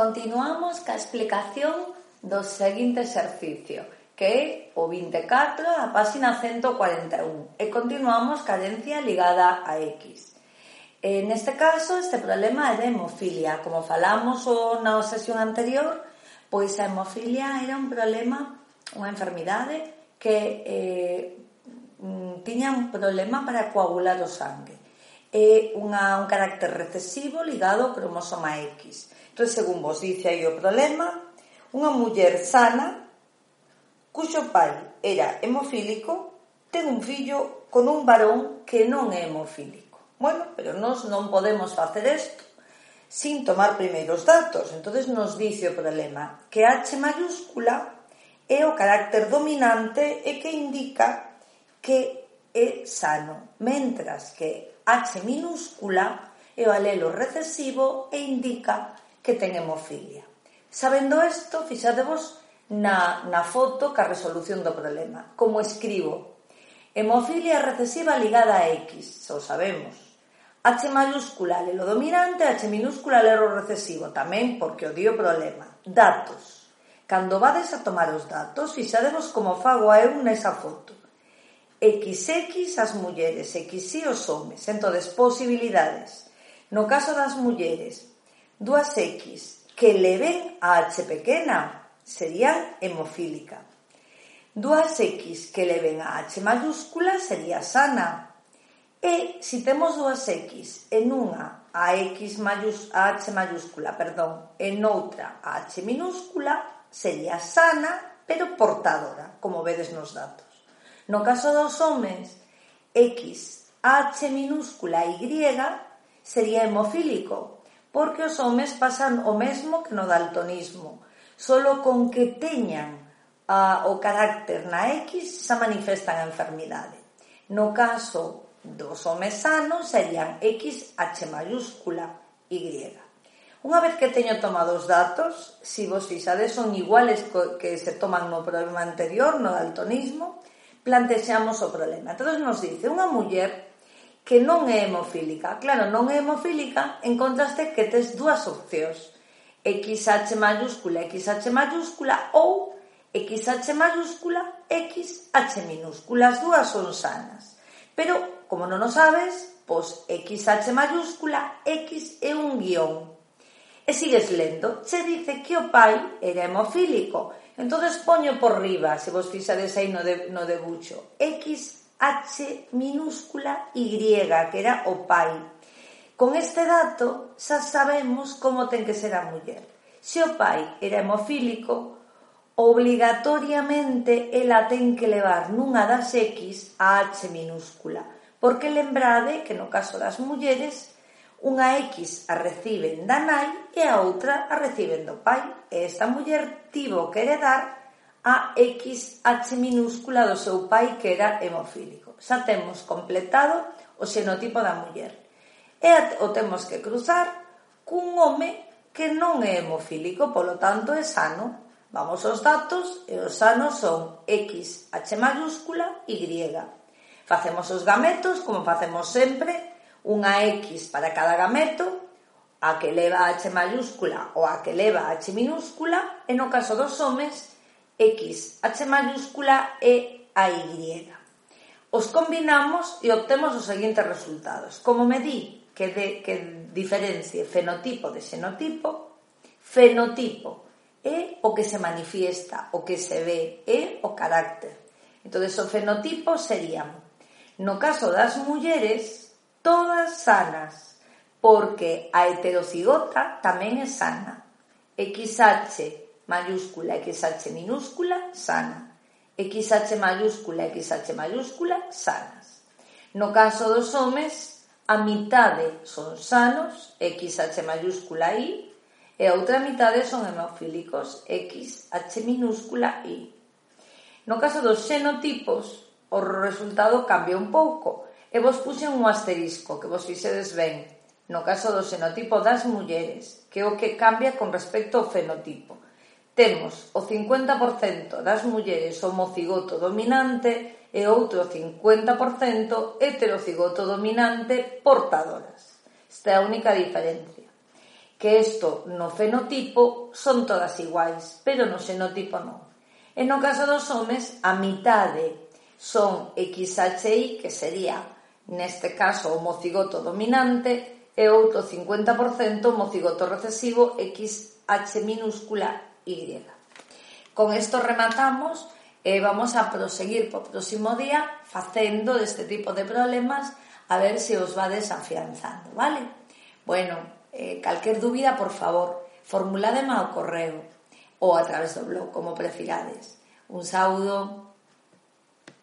Continuamos ca explicación do seguinte exercicio, que é o 24, a páxina 141, e continuamos ca herencia ligada a X. En neste caso, este problema é de hemofilia. Como falamos o, na sesión anterior, pois a hemofilia era un problema, unha enfermidade que eh, mm, tiña un problema para coagular o sangue. É unha, un carácter recesivo ligado ao cromosoma X Entón, según vos dice aí o problema, unha muller sana cuxo pai era hemofílico ten un fillo con un varón que non é hemofílico. Bueno, pero nós non podemos facer isto sin tomar primeiros datos. entonces nos dice o problema que H mayúscula é o carácter dominante e que indica que é sano, mentras que H minúscula é o alelo recesivo e indica que ten hemofilia. Sabendo isto, fixadevos na, na foto ca resolución do problema. Como escribo, hemofilia recesiva ligada a X, xa o sabemos. H mayúscula lelo dominante, H minúscula lelo recesivo, tamén porque o dio problema. Datos. Cando vades a tomar os datos, fixadevos como fago a eu nesa foto. XX as mulleres, XY os homes, entonces posibilidades. No caso das mulleres, dúas X que leven a H pequena serían hemofílica. Dúas X que leven a H mayúscula sería sana. E se temos dúas X en unha a X mayús, a H mayúscula, perdón, en outra a H minúscula, sería sana, pero portadora, como vedes nos datos. No caso dos homens, X, H minúscula y sería hemofílico, porque os homes pasan o mesmo que no daltonismo, solo con que teñan a, o carácter na X xa manifestan a enfermidade. No caso dos homes sanos serían X, H mayúscula Y. Unha vez que teño tomado os datos, se si vos fixades son iguales que se toman no problema anterior, no daltonismo, plantexamos o problema. Entón nos dice, unha muller que non é hemofílica. Claro, non é hemofílica en contraste que tes dúas opcións. XH mayúscula, XH mayúscula ou XH mayúscula, XH minúscula. As dúas son sanas. Pero, como non o sabes, pois XH mayúscula, X é un guión. E sigues lendo, che dice que o pai era hemofílico. Entonces poño por riba, se vos fixades aí no, de, no debucho, X H minúscula Y, que era o pai. Con este dato xa sabemos como ten que ser a muller. Se o pai era hemofílico, obligatoriamente ela ten que levar nunha das X a H minúscula, porque lembrade que no caso das mulleres unha X a reciben da nai e a outra a reciben do pai, e esta muller tivo que heredar a XH minúscula do seu pai que era hemofílico. Xa temos completado o xenotipo da muller. E o temos que cruzar cun home que non é hemofílico, polo tanto é sano. Vamos aos datos e os sanos son XH mayúscula Y. Facemos os gametos, como facemos sempre, unha X para cada gameto, a que leva H mayúscula ou a que leva H minúscula, e no caso dos homes, X, H maiúscula e a Y. Os combinamos e obtemos os seguintes resultados. Como me di que, de, que diferencie fenotipo de xenotipo, fenotipo é o que se manifiesta, o que se ve, é o carácter. Entón, o fenotipo serían, no caso das mulleres, todas sanas, porque a heterocigota tamén é sana. XH mayúscula XH minúscula, sana. XH mayúscula XH mayúscula, sanas. No caso dos homes, a mitade son sanos, XH mayúscula I, e a outra mitade son hemofílicos, XH minúscula I. No caso dos xenotipos, o resultado cambia un pouco, e vos puxen un asterisco, que vos fixedes ben, no caso do xenotipo das mulleres, que é o que cambia con respecto ao fenotipo. Temos o 50% das mulleres homocigoto dominante e outro 50% heterocigoto dominante portadoras. Esta é a única diferencia. Que isto no fenotipo son todas iguais, pero no xenotipo non. E no caso dos homes, a mitade son XHI, que sería, neste caso, o mocigoto dominante, e outro 50% mocigoto recesivo XH minúscula Y. Con isto rematamos e vamos a proseguir po próximo día facendo deste tipo de problemas a ver se os vades afianzando, vale? Bueno, eh, dúbida, por favor, formuládema ao correo ou a través do blog, como prefirades. Un saúdo.